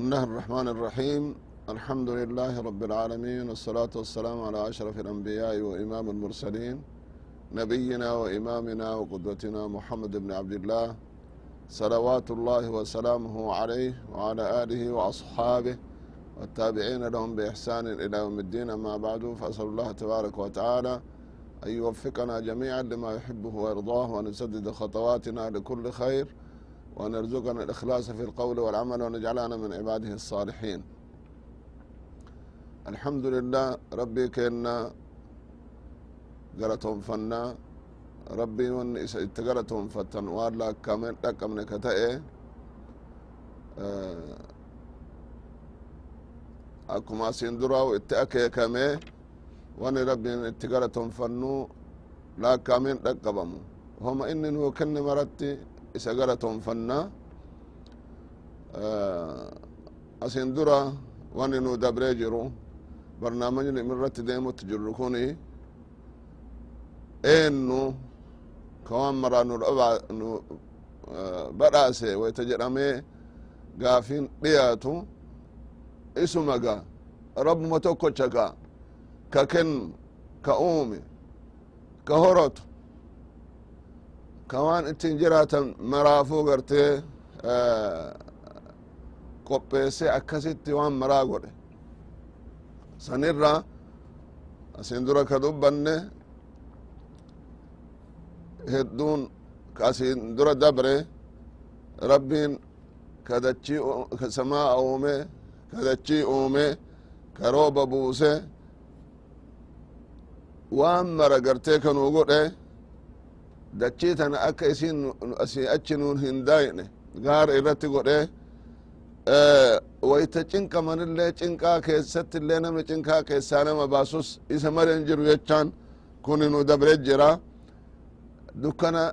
بسم الله الرحمن الرحيم الحمد لله رب العالمين والصلاة والسلام على أشرف الأنبياء وإمام المرسلين نبينا وإمامنا وقدوتنا محمد بن عبد الله صلوات الله وسلامه عليه وعلى آله وأصحابه والتابعين لهم بإحسان إلى يوم الدين أما بعد فأسأل الله تبارك وتعالى أن يوفقنا جميعا لما يحبه ويرضاه وأن يسدد خطواتنا لكل خير وأن يرزقنا الإخلاص في القول والعمل وأن يجعلنا من عباده الصالحين. الحمد لله ربي كنا قرتهم فنا. ربي من اتقرتهم فتن وارلا كامل لكم كتئ آه، أكما سيندرا واتأكي كامي. وأن ربي من اتقرتهم فنو لا كامل لكبمو هم إنن هو كن مرتي. Isa galatonfanna asin dura wani nu dabree jiru barnaamijni irratti deemutti jirru kuni eennu kawan maraa nu nu badhaase wayta jedhamee gaafin dhiyaatu isuma ga rabbuma tokkocha ka kennu ka uume ka horotu ka waan ittin jiraatan maraafuu gartee qopheesse akkasitti waan maraa godhe. Sanirra asin dura ka dubbanne hedduun asin dura dabre rabbiin ka dachii ka samaa uume ka dachii uume ka rooba buuse waan mara gartee kanuu godhe dachii tana akka isin achi nuun hin daayne gaara irratti godhe wayta cinqamanillee cinqaa keessatti illee namni cinqaa keessaa nama baasus. Isa malen jiru jechaan kuni nu dabre jira. Dukkana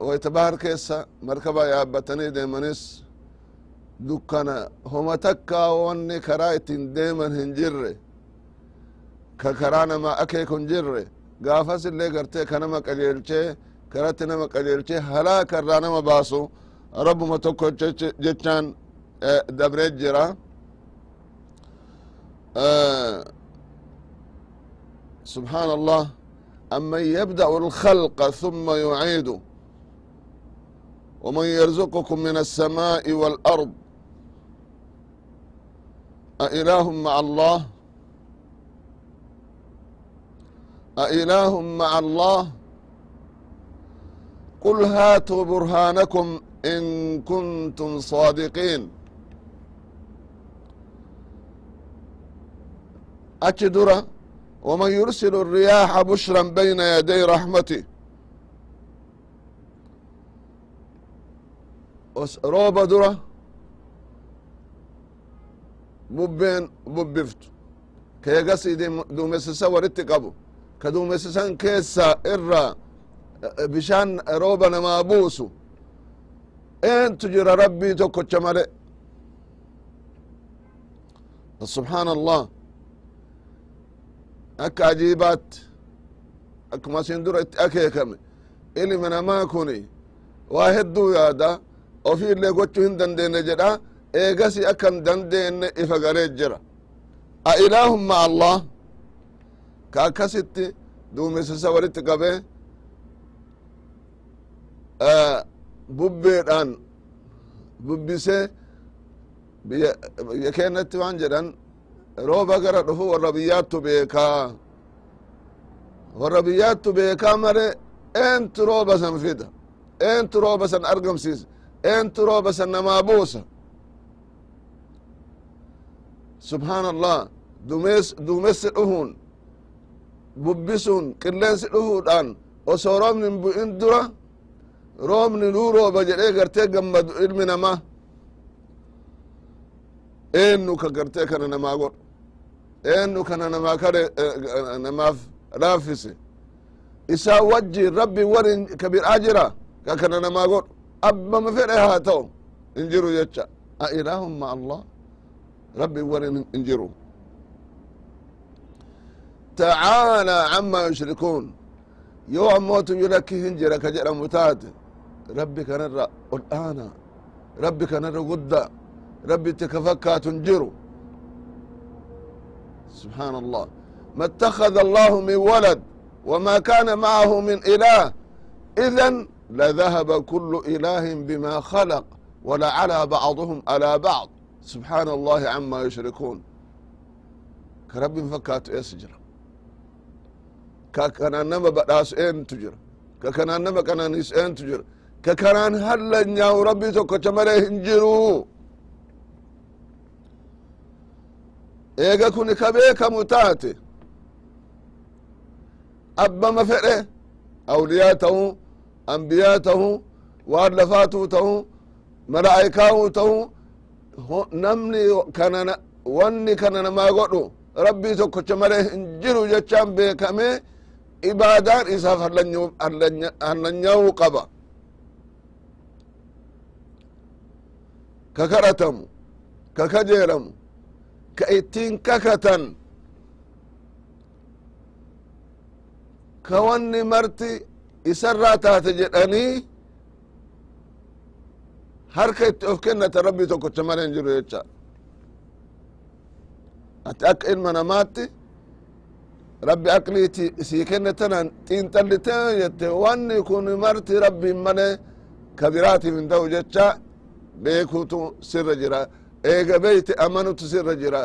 wayta bahar keessa markaba yaabbatanii deemanis. Dukkana homa takkaa wanni karaa ittiin deeman hin jirre. Ka karaa nama akeeku hin jirre gaafas illee gartee ka nama qajeelchee karatti nama qajeelchee halaaka irraa nama baasu rabbuma tokko jechaan dabree jira سبحان الله أمن يبدأ الخلق ثم يعيده ومن يرزقكم من السماء والأرض أإله مع الله أإله مع الله قل هاتوا برهانكم إن كنتم صادقين أكدرة ومن يرسل الرياح بشرا بين يدي رحمته rooba dura bubbeen bubbiftu keegasi duumessisa waritti qabu ka duumessisan keessa irra bishaan rooba namaa buusu eentu jira rabbii tokkocha male subحaan allah akka ajiibaatti akkuma asin dura itti akeekame ilmi namaa kuni waa hedduu yaada. Ofii illee gochuu hin dandeenye jedha eegasi akka hin dandeenye ifa garee jira a ilaahun ma allah. Ka akkasitti duumessisa walitti qabee bubbeedhaan bubbisee biyya keenyatti waan jedhan rooba gara dhufu warra biyyaattu beekaa warra biyyaattu beekaa male eentu rooba san fida eentu rooba san argamsiisa eentu rooba san namaa buusa subحaan allah duumessi dhufuun bubbisuun qilleensi dhufuudhaan osoo roobni hin bu'in dura roobni nuu rooba jedhee gartee gammadu ilmi namaa eennu ka gartee kana namaa godhu eennu kana namaa kare namaaf laaffise isaa wajjiin rabbi warin ka bidhaa jira ka kana namaa godhu. Abbama fedhe haa ta'u hin jiru jecha. A ilaahun ma allah rabbi warin hin jiru تعالى عما يشركون يو أموت يلكي هنجرة كجرة متات ربي كان الآن ربي كان قد rabbitti ka fakkaatun jiru سبحان الله ما اتخذ الله من ولد وما كان معه من إله إذا لذهب كل إله بما خلق ولعلى بعضهم على بعض سبحان الله عما يشركون كرب فكات يسجر ككنا نما ka kananama badhaaseentu jira kakanan nama kanan jira ka kanaan hallanyaa'u rabbii tokkocha malee hin jiru eega kun ka taate abbama fede awliyaa tahu ambiya tahu waan lafaatuu ta'u mala'ikaa'uu ta'u namni kana wanni kanana magodu godhu tokko tokkocha hinjiru jechan bekame ibaadaan isaaf hallanyaa'uu qaba. Ka kadhatamu ka kajeelamu ka ittiin kakatan. Ka wanni marti isarraa taate jedhanii harka itti of kennata rabbii tokkocha malee hin jiru jecha. Ati akka ilma namaatti rabbi aqliiti sii kenne tanan xiinxallite jette wanni kun marti rabbiin malee ka biraatiif hin ta'u jecha beekutu sirra jira. Eega beeyte amanutu sirra jira.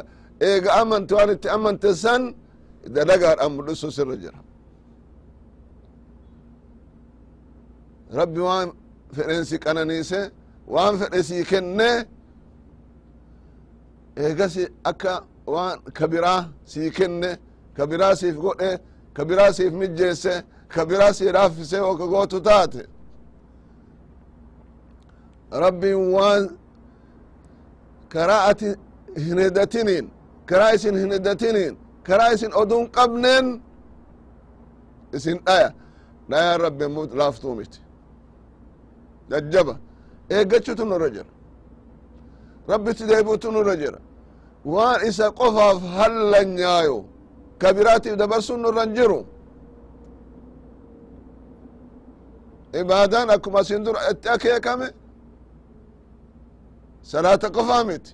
Eega amante waan itti amante san dalagaadhaan mul'isu sirra jira. Rabbi waan fedhen si qananiise waan fedhe sii kenne eegasi akka waan kabiraa sii kenne kabiraa siif godhe kabiraa siif mijjeesse kabiraa sii raaffise oka gootu taate. Rabbiin waan karaa ati hin hidatiniin karaa isin hin hidatiniin karaa isin oduun qabneen isin dhaya. Dhayaan rabbi laaftuu miti. Jajjaba. Eeggachutu nurra jira. Rabbitti deebi'utu nurra jira. Waan isa qofaaf hallanyaayo ka biraatiif dabarsun nurran jiru ibaadaan akkuma asin dura itti akeekame salaata qofaa miti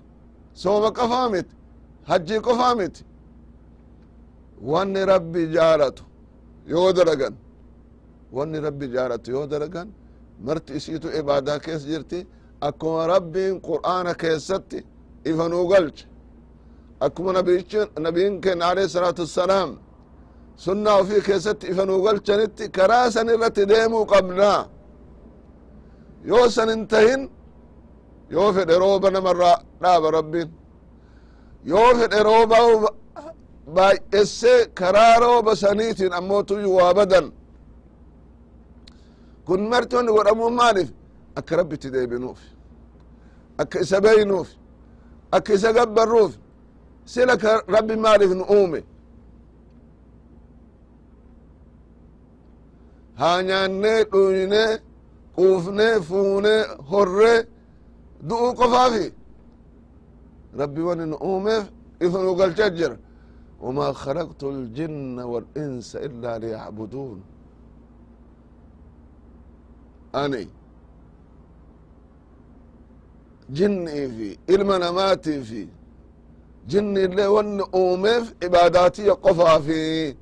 sooma qofaa miti hajjii qofaa miti wanni rabbi jaalatu yoo dalagan wanni rabbi jaalatu yoo dalagan marti isiitu ibaadaa keessa jirti akkuma rabbiin qur'aana keessatti ifa nuu galche akkuma nabiin keenya alayhi salaatu wassalaam sunnaa ofii keessatti ifa nuu galchanitti karaa san irratti deemuu qabnaa yoo san hin tahin yoo fedhe rooba namarraa dhaaba rabbiin. Yoo fedhe rooba baay'essee karaa rooba saniitiin ammootuyyuu waa badan. Kun marti wanni godhamuu maaliif? Akka rabbitti deebinuuf. Akka isa beeynuuf. Akka isa gabbarruuf sila ka rabbi maaliif nu uume haa nyaannee dhuyne quufne fuune horre du'uu qofaafi rabbi wani nu uumeef isunu galcha jira wamaa khalaqtu اljinna waalinsa ilaa liyacbuduun ani. Jinniifi ilma namaatiifi في ون أومف عباداتي قفا في.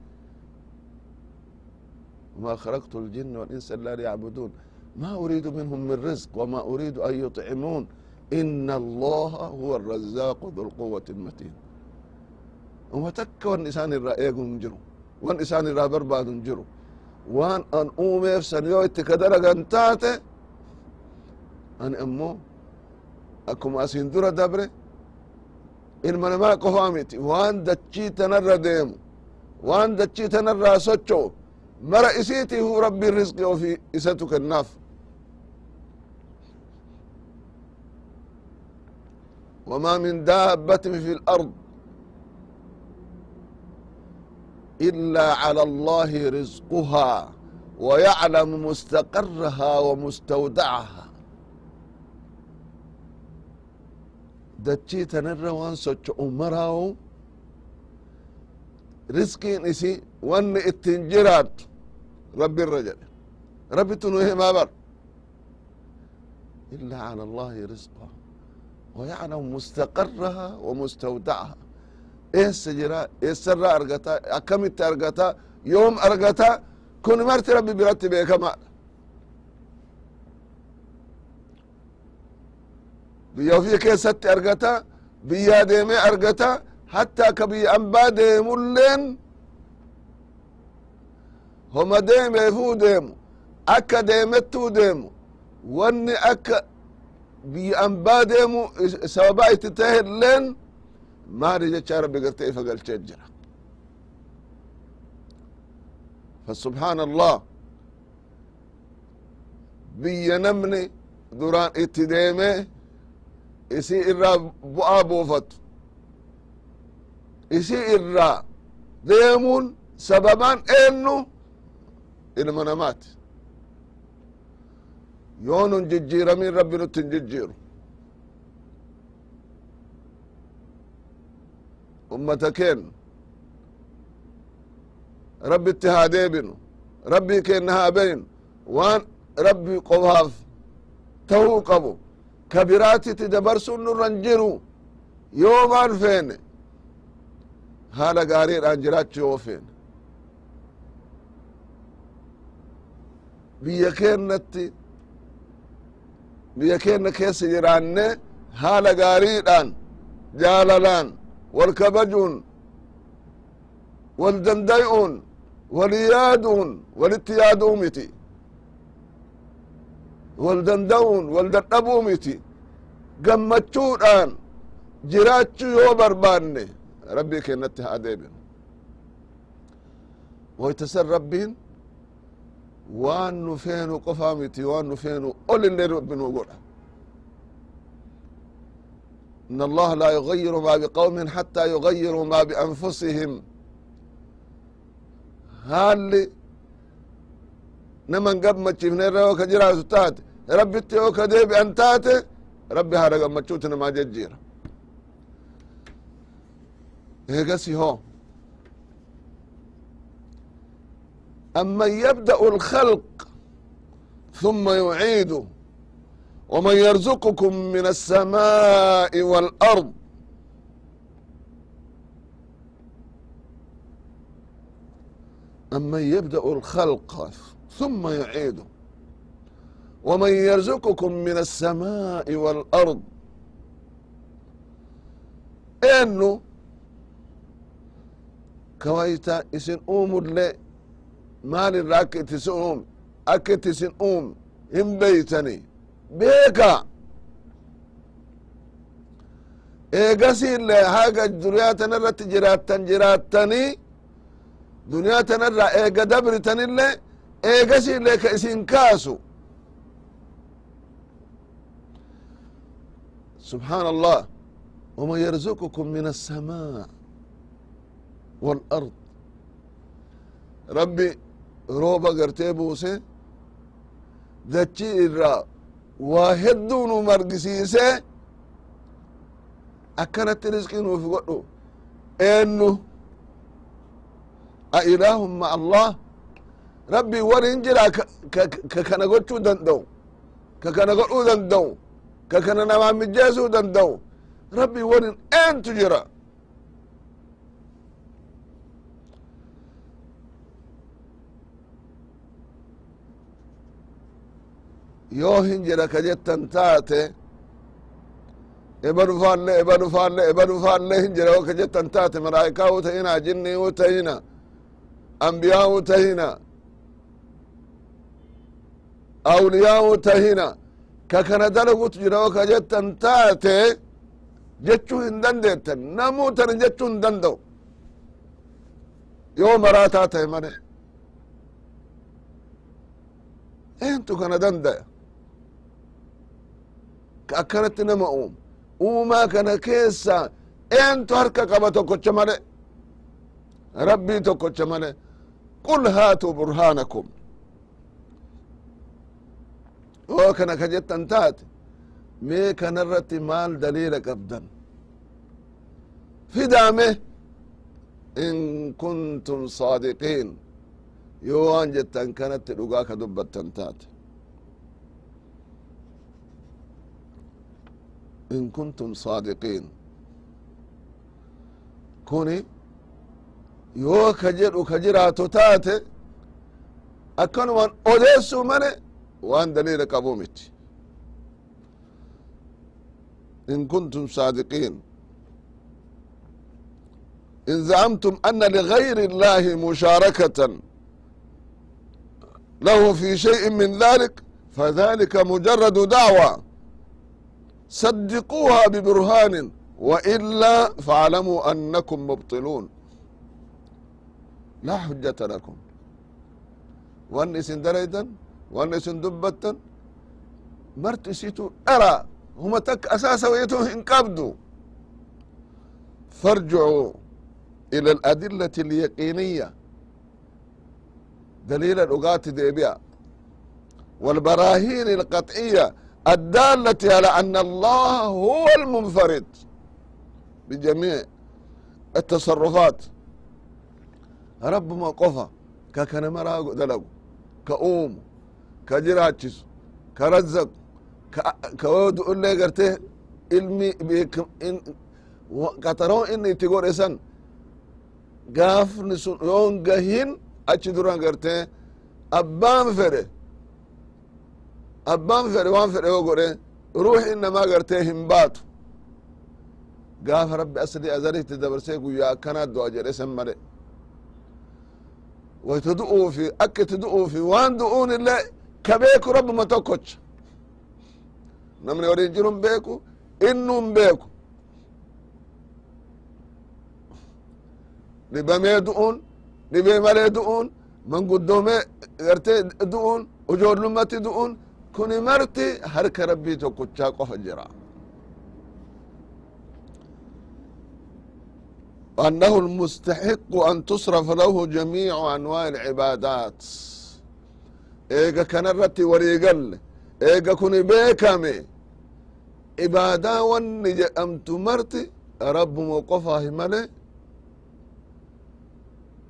وما خلقت الجن والإنس إلا ليعبدون. ما أريد منهم من رزق وما أريد أن يطعمون. إن الله هو الرزاق ذو القوة المتين. وما تك وان إسان الرأيق جرو. وان إسان الرأي برباد جرو. وان أن أومف سنيو اتكدرق انتاتي أن أمو أكم أسين درة دبره. ilma namaa qofaa miti waan dachii tanarra deemu waan dachii tanarraa socho'u mara isiitiifu rabbiin rizqi ofii isatu kennaaf وما من دابة في الأرض إلا على الله رزقها ويعلم مستقرها ومستودعها dachii tanirra waan socho'u maraawu riskiin isi wanni ittiin jiraattu rabbi irra jedhe rabbitu nu himaa bar illaa cala allahi rizqa ويعلم مستقرها ومستودعها eessa jira eessarraa argata akkamitti argata yoom argata kun marti rabbi biratti beekamaadha biyya ofii keessatti argata biyyaa deemee argata hattaa ka biyya ambaa deemulleen homa deemeefuu deemu akka deemettuu deemu wanni akka biyya ambaa deemu sababa itti tahelleen maali jecha rabbi garte ifa galchee jira? Allah biyya namni duraan itti deeme isii irraa bu'aa buufatu. Isii irraa deemuun sababaan eennu ilma namaati. Yoo nun jijjiiramin rabbi nutti hin jijjiiru. Ummata keenna rabbitti haa deebinu. Rabbii keenna haa beynu waan rabbi qofaaf tahuu qabu ka biraatiti dabarsun nurran jiru yoo maan feene haala gaariidhaan jiraachuu yoo feene. Biyya keennatti biyya keenna keessa jiraanne haala gaariidhaan jaalalaan wal kabajuun wal danday'uun wali yaaduun walitti yaaduu wal danda'uun wal dadhabuu miti gammachuudhaan jiraachuu yoo barbaanne rabbii keenyatti haa deebinu waytasan rabbiin waan nu feenu qofaa miti waan nu feenu ol illee rabbi nu godha إن الله لا يغير ما بقوم حتى يغيروا ما بأنفسهم haalli naman gammachiifne irra yoo ka jiraatu taate rabbitti yoo ka deebi'an taate rabbi haadha gammachuuti namaa jejjiira eegasi hoo أمن يبدأ الخلق ثم يعيده ومن يرزقكم من السماء والأرض أمن يبدأ الخلق ثم يعيده ومن يرزقكم من السماء والأرض إنه كويتا اسن أوم اللي مال الراكت تسؤوم أكت اسن أوم هم بيتني beeka eegasiillee haga duniyaa tana irratti jiraattan jiraattanii duniyaa tana irraa eega dabritanillee eegasiillee ka isin kaasu سبحان الله ومن يرزقكم من السماء والأرض ربي روبا قرتي بوسي دتشي الرا waa hedduu nu margisiise akkanatti risqii nuuf godhu eennu a ilaahun ma allah rabbii warin jira ka kana gochuu danda'u ka kana namaa mijjeesuu danda'u rabbii warin eentu jira. Yoo hin jedha ka jettan taate eba dhufaalle eba dhufaalle eba dhufaalle hin jedha yoo ka jettan taate malaa'ikaa u ka kana dalagutu jira ka jettan taate jechuu hin dandeettan namuu tana jechuu hin danda'u. Yoo maraataa tahe male eentu kana dandaya akkanatti nama uumu. Uumaa kana keessa eentu harka qaba tokkocha male rabbii tokkocha male qul haatuu burhaanakum هو كان كجت انتات مي كان رت مال دليل قبدا في دامه ان كنتم صادقين يوان جت ان كانت لغاك دبت انتات ان كنتم صادقين كوني يو كجر وكجرات تاتي اكون من اوليسو مني waan daliila qabuu miti in kuntum saadiqiin in زعمتم أن لغير الله مشاركة له في شيء من ذلك فذلك مجرد دعوة صدقوها ببرهان وإلا فاعلموا أنكم مبطلون لا حجة لكم وأن اسن دريدا وأن اسن دبتا مرت سيتو أرى هم تك أساسا ويتو انقبضوا فارجعوا إلى الأدلة اليقينية دليل الأقات ديبيا والبراهين القطعية الدالة على أن الله هو المنفرد بجميع التصرفات رب ما قفا ككن مراغ دلقو ka jiraachisu ka razzaqu ka wadu'ullee garte ilmi qataroon inni itti godhesan gaafni sun yoon gahin achi duran garte abbaan fede abbaan fede waan fedhe yoo godhe ruux innamaa gartee hin baatu. Gaafa rabbi asli azaritti dabarse guyya akkana du'a jedhe sen male wayta du'uufi akka itti du'uufi waan du'uun illee ka beeku rabbuma tokkocha namni waliin jiru hin beeku innu hin beeku dhibamee du'uun dhibee malee du'uun manguddoomee gartee du'uun ijoollumatti du'uun kuni marti harka rabbii tokkochaa qofa jira أنه المستحق أن تصرف له جميع أنواع العبادات eega kana irratti wariigalle eega kun beekame. Ibaada wanni jedhamtu marti rabbuma qofaahi male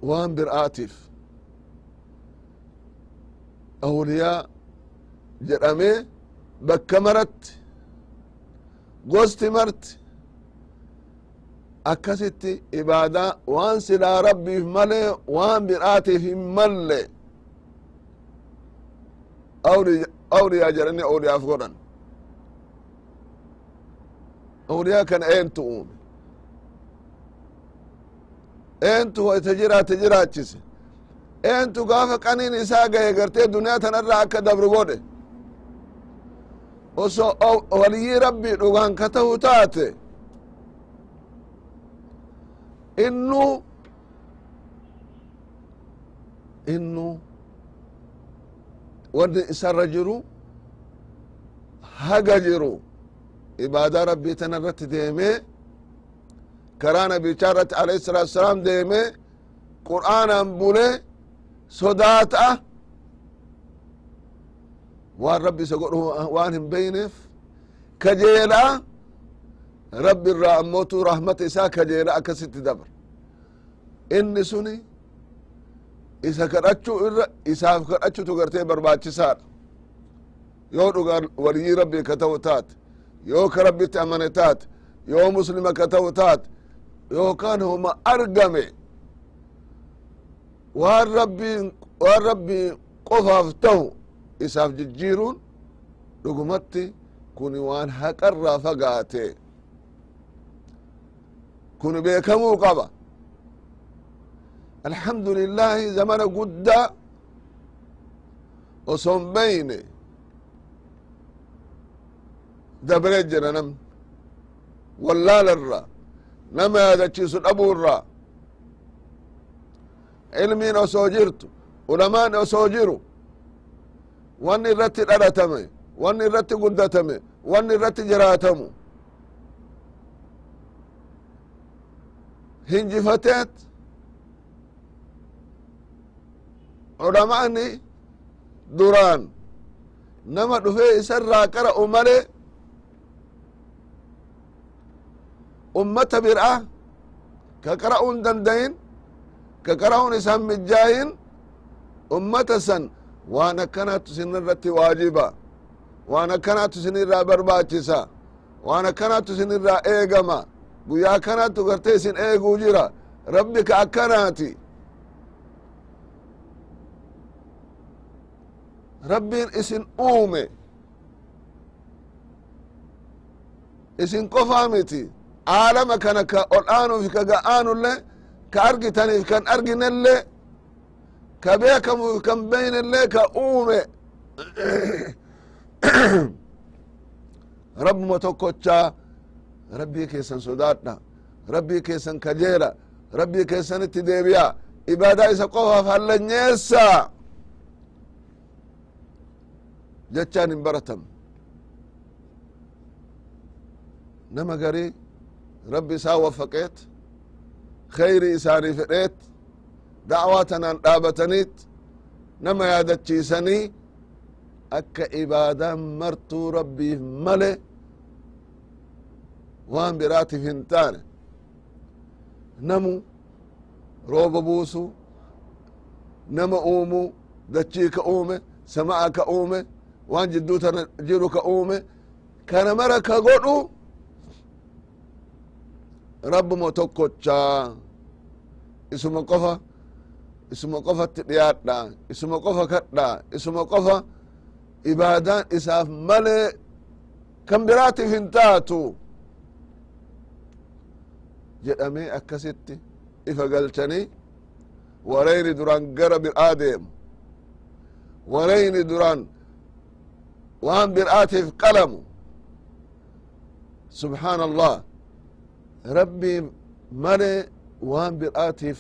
waan bir'aatiif. Awliyaa jedhame bakka maratti gosti marti. Akkasitti ibaada waan silaa rabbiif male waan bir'aatiif hin malle awliyaa jedhani awliyaaf godhan awliyaa kana eentu uume eentu hoyte jiraate jiraachise eentu gaafa qaniin isaa gahe gartee duniyaa tanarraa akka dabru godhe oso waliyii rabbii dhugaan ka tahu taate. Innu innu wanni isarra jiru haga jiru ibaadaa rabbii tana irratti deemee karaa nabichaa irratti alayhi salatu wasalaam deeme qur'aanan bule sodaata waan rabbi isa godhu waan hin beyneef kajeela rabbi irraa ammotu rahmata isaa kajeela akkasitti dabra inni suni isa kadhachuu irra isaaf kadhachutu gartee barbaachisaadha. Yoo dhuga waliyii rabbii ka ta'u taate yoo ka rabbitti amane taate yoo muslima ka ta'u taate yookaan homa argame waan rabbiin waan rabbii qofaaf tahu isaaf jijjiiruun dhugumatti kun waan haqarraa fagaate kun beekamuu qaba alhamdu lillahi zamana guddaa oson beyne dabre jira namni wallaalarraa nama yaadachiisu dhabuu irraa ilmiin osoo jirtu ulamaan osoo jiru wanni irratti dhalatame wanni irratti guddatame. Wanni irratti jiraatamu hinjifateet ulamaani duraan. Nama dhufee isarraa qara'u male ummata bir'a ka qara'uun dandayin ka qara'uun isan mijjaayin ummata san waan akkanaatu isin irratti waajiba waan akkanaatu isin irraa barbaachisa waan akkanattu isin irraa eegama guyyaa akkanattu gartee isin eeguu jira. Rabbi ka akkanaati rabbiin isin uume isin qofaa miti aalama kana ka ol aanuuf ka ga'aanullee ka argitaniif kan arginellee ka beekamuuf kan beynellee ka uume rabbuma tokkochaa rabbii keessan sodaadha rabbii keessan kajeela rabbii keessanitti deebi'a ibaadaa isa qofaaf hallanyeessa jechaan hin baratan nama garii rabbi isaa waffaqeet kheyri isaanii fedheet da'waa tanaan dhaabataniit nama yaadachiisanii akka ibaadaan martuu rabbiif male waan biraatiif hin taane namu rooba buusu nama uumu dachii ka uume sama'a ka uume waan jidduu tana jiru ka uume kana mara ka godhu rabbuma tokkochaa isuma qofa isuma qofatti dhiyaadha isuma qofa kadha isuma qofa ibaadaan isaaf malee kan biraatiif hin taatu jedhamee akkasitti ifa galchanii wareyni duran gara bir'aa deemu wareyni duran waan bir'aatiif qalamu. Subxaan allah rabbii male waan bir'aatiif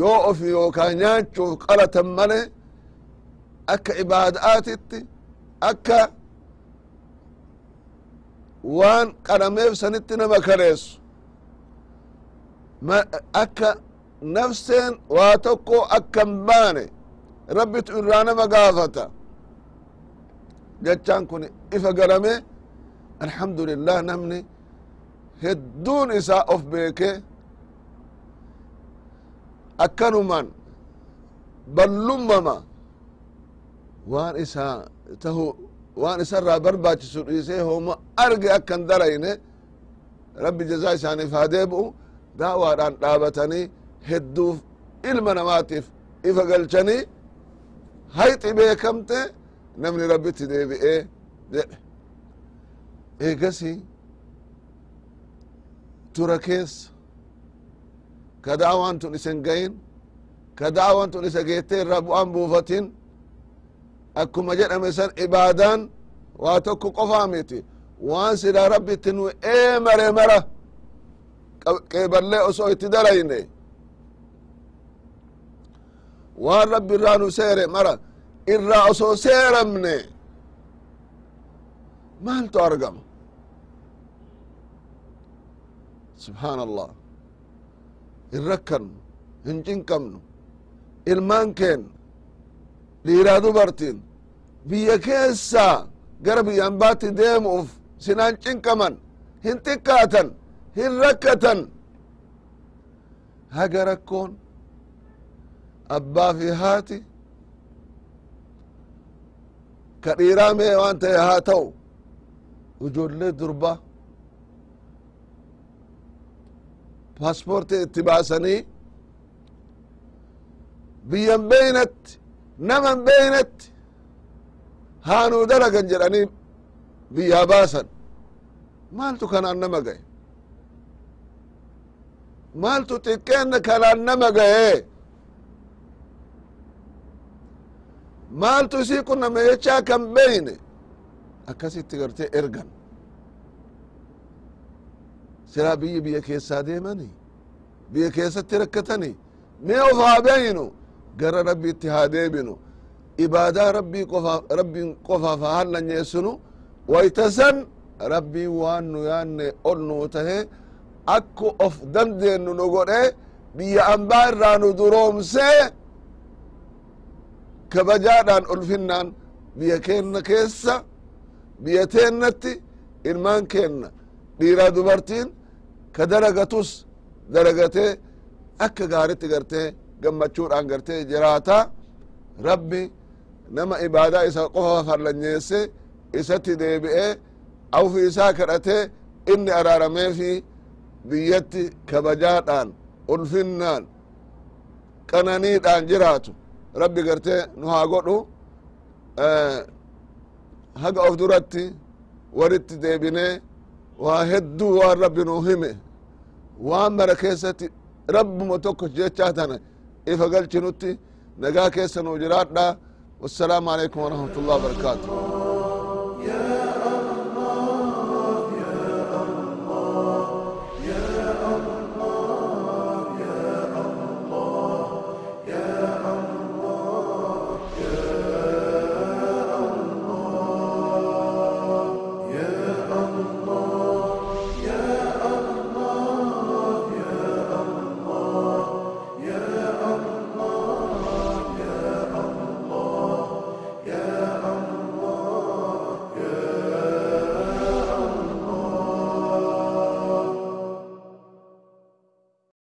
yoo ofi yookaa nyaachuuf qalatan male akka ibaadaatitti akka waan qalameef sanitti nama kaleessu akka nafseen waa tokko akkan baane rabbitu irraa nama gaafata jechaan kun ifa galame alhamdulillah namni hedduun isaa of beeke akkanuman ballummama waan isaa tahu waan isarraa barbaachisu dhiisee homa arge akkan dalayne rabbi jazaa isaaniif haa deebi'u daawaadhaan dhaabatanii hedduuf ilma namaatiif ifa galchanii hayxi beekamte namni rabbitti deebi'ee jedhe eegasi tura keessa. Ka daawaan tun isen gayin ka daawaan tun isa geette irraa bu'aan buufatin akkuma jedhame san ibaadaan waa tokko qofaa miti waan silaa rabbitti nu eemare mara qeeballee osoo itti dalayne waan rabbi irraa nu seere mara irraa osoo seeramne. Maaltu argama subxaan allah hin rakkannu hin cinqamnu ilmaan keenna dhiiraa dubartiin biyya keessaa gara biyyaan baatti deemuuf sinaan cinqaman hin xiqqaatan hin rakkatan. Haga rakkoon abbaa fi haati ka dhiiraa waan ta'e haa ta'u ijoollee durbaa paaspoortii itti baasanii biyyan beeynatti naman beeynatti haanuu dalagan jedhanii biyyaa baasan. Maaltu kanaan nama gaye maaltu xiqqeenna kanaan nama gaye maaltu isii kun nama jechaa kan beeyne akkasitti gartee ergan. Silaa biyyi biyya keessaa deemanii biyya keessatti rakkatanii mee of haa beeynu gara rabbiitti haa deebinu. Ibaadaa rabbiin qofaaf haa hallanyeessinu wayta san rabbiin waan nu yaanne ol nuu tahe akku of dandeennu nu godhe biyya ambaa irraa nu duroomsee kabajaadhaan ulfinnaan biyya keenna keessa biyya teennatti ilmaan keenna. Dhiiraa dubartiin ka dalagatus dalagatee akka gaaritti gartee gammachuudhaan gartee jiraata. Rabbi nama ibaadaa isa qofaaf hallanyeesse isatti deebi'ee awfi isaa kadhate inni araarameefi biyyatti kabajaadhaan ulfinnaan qananiidhaan jiraatu rabbi gartee nu haa godhu haga of duratti waritti deebinee waa hedduu waan rabbi nu hime. Waan mara keessatti rabbuma tokko jechaa tana ifa galchinutti nagaa keessa nu jiraadha wassalaamu alaikum warahmatullahi wabarakaatu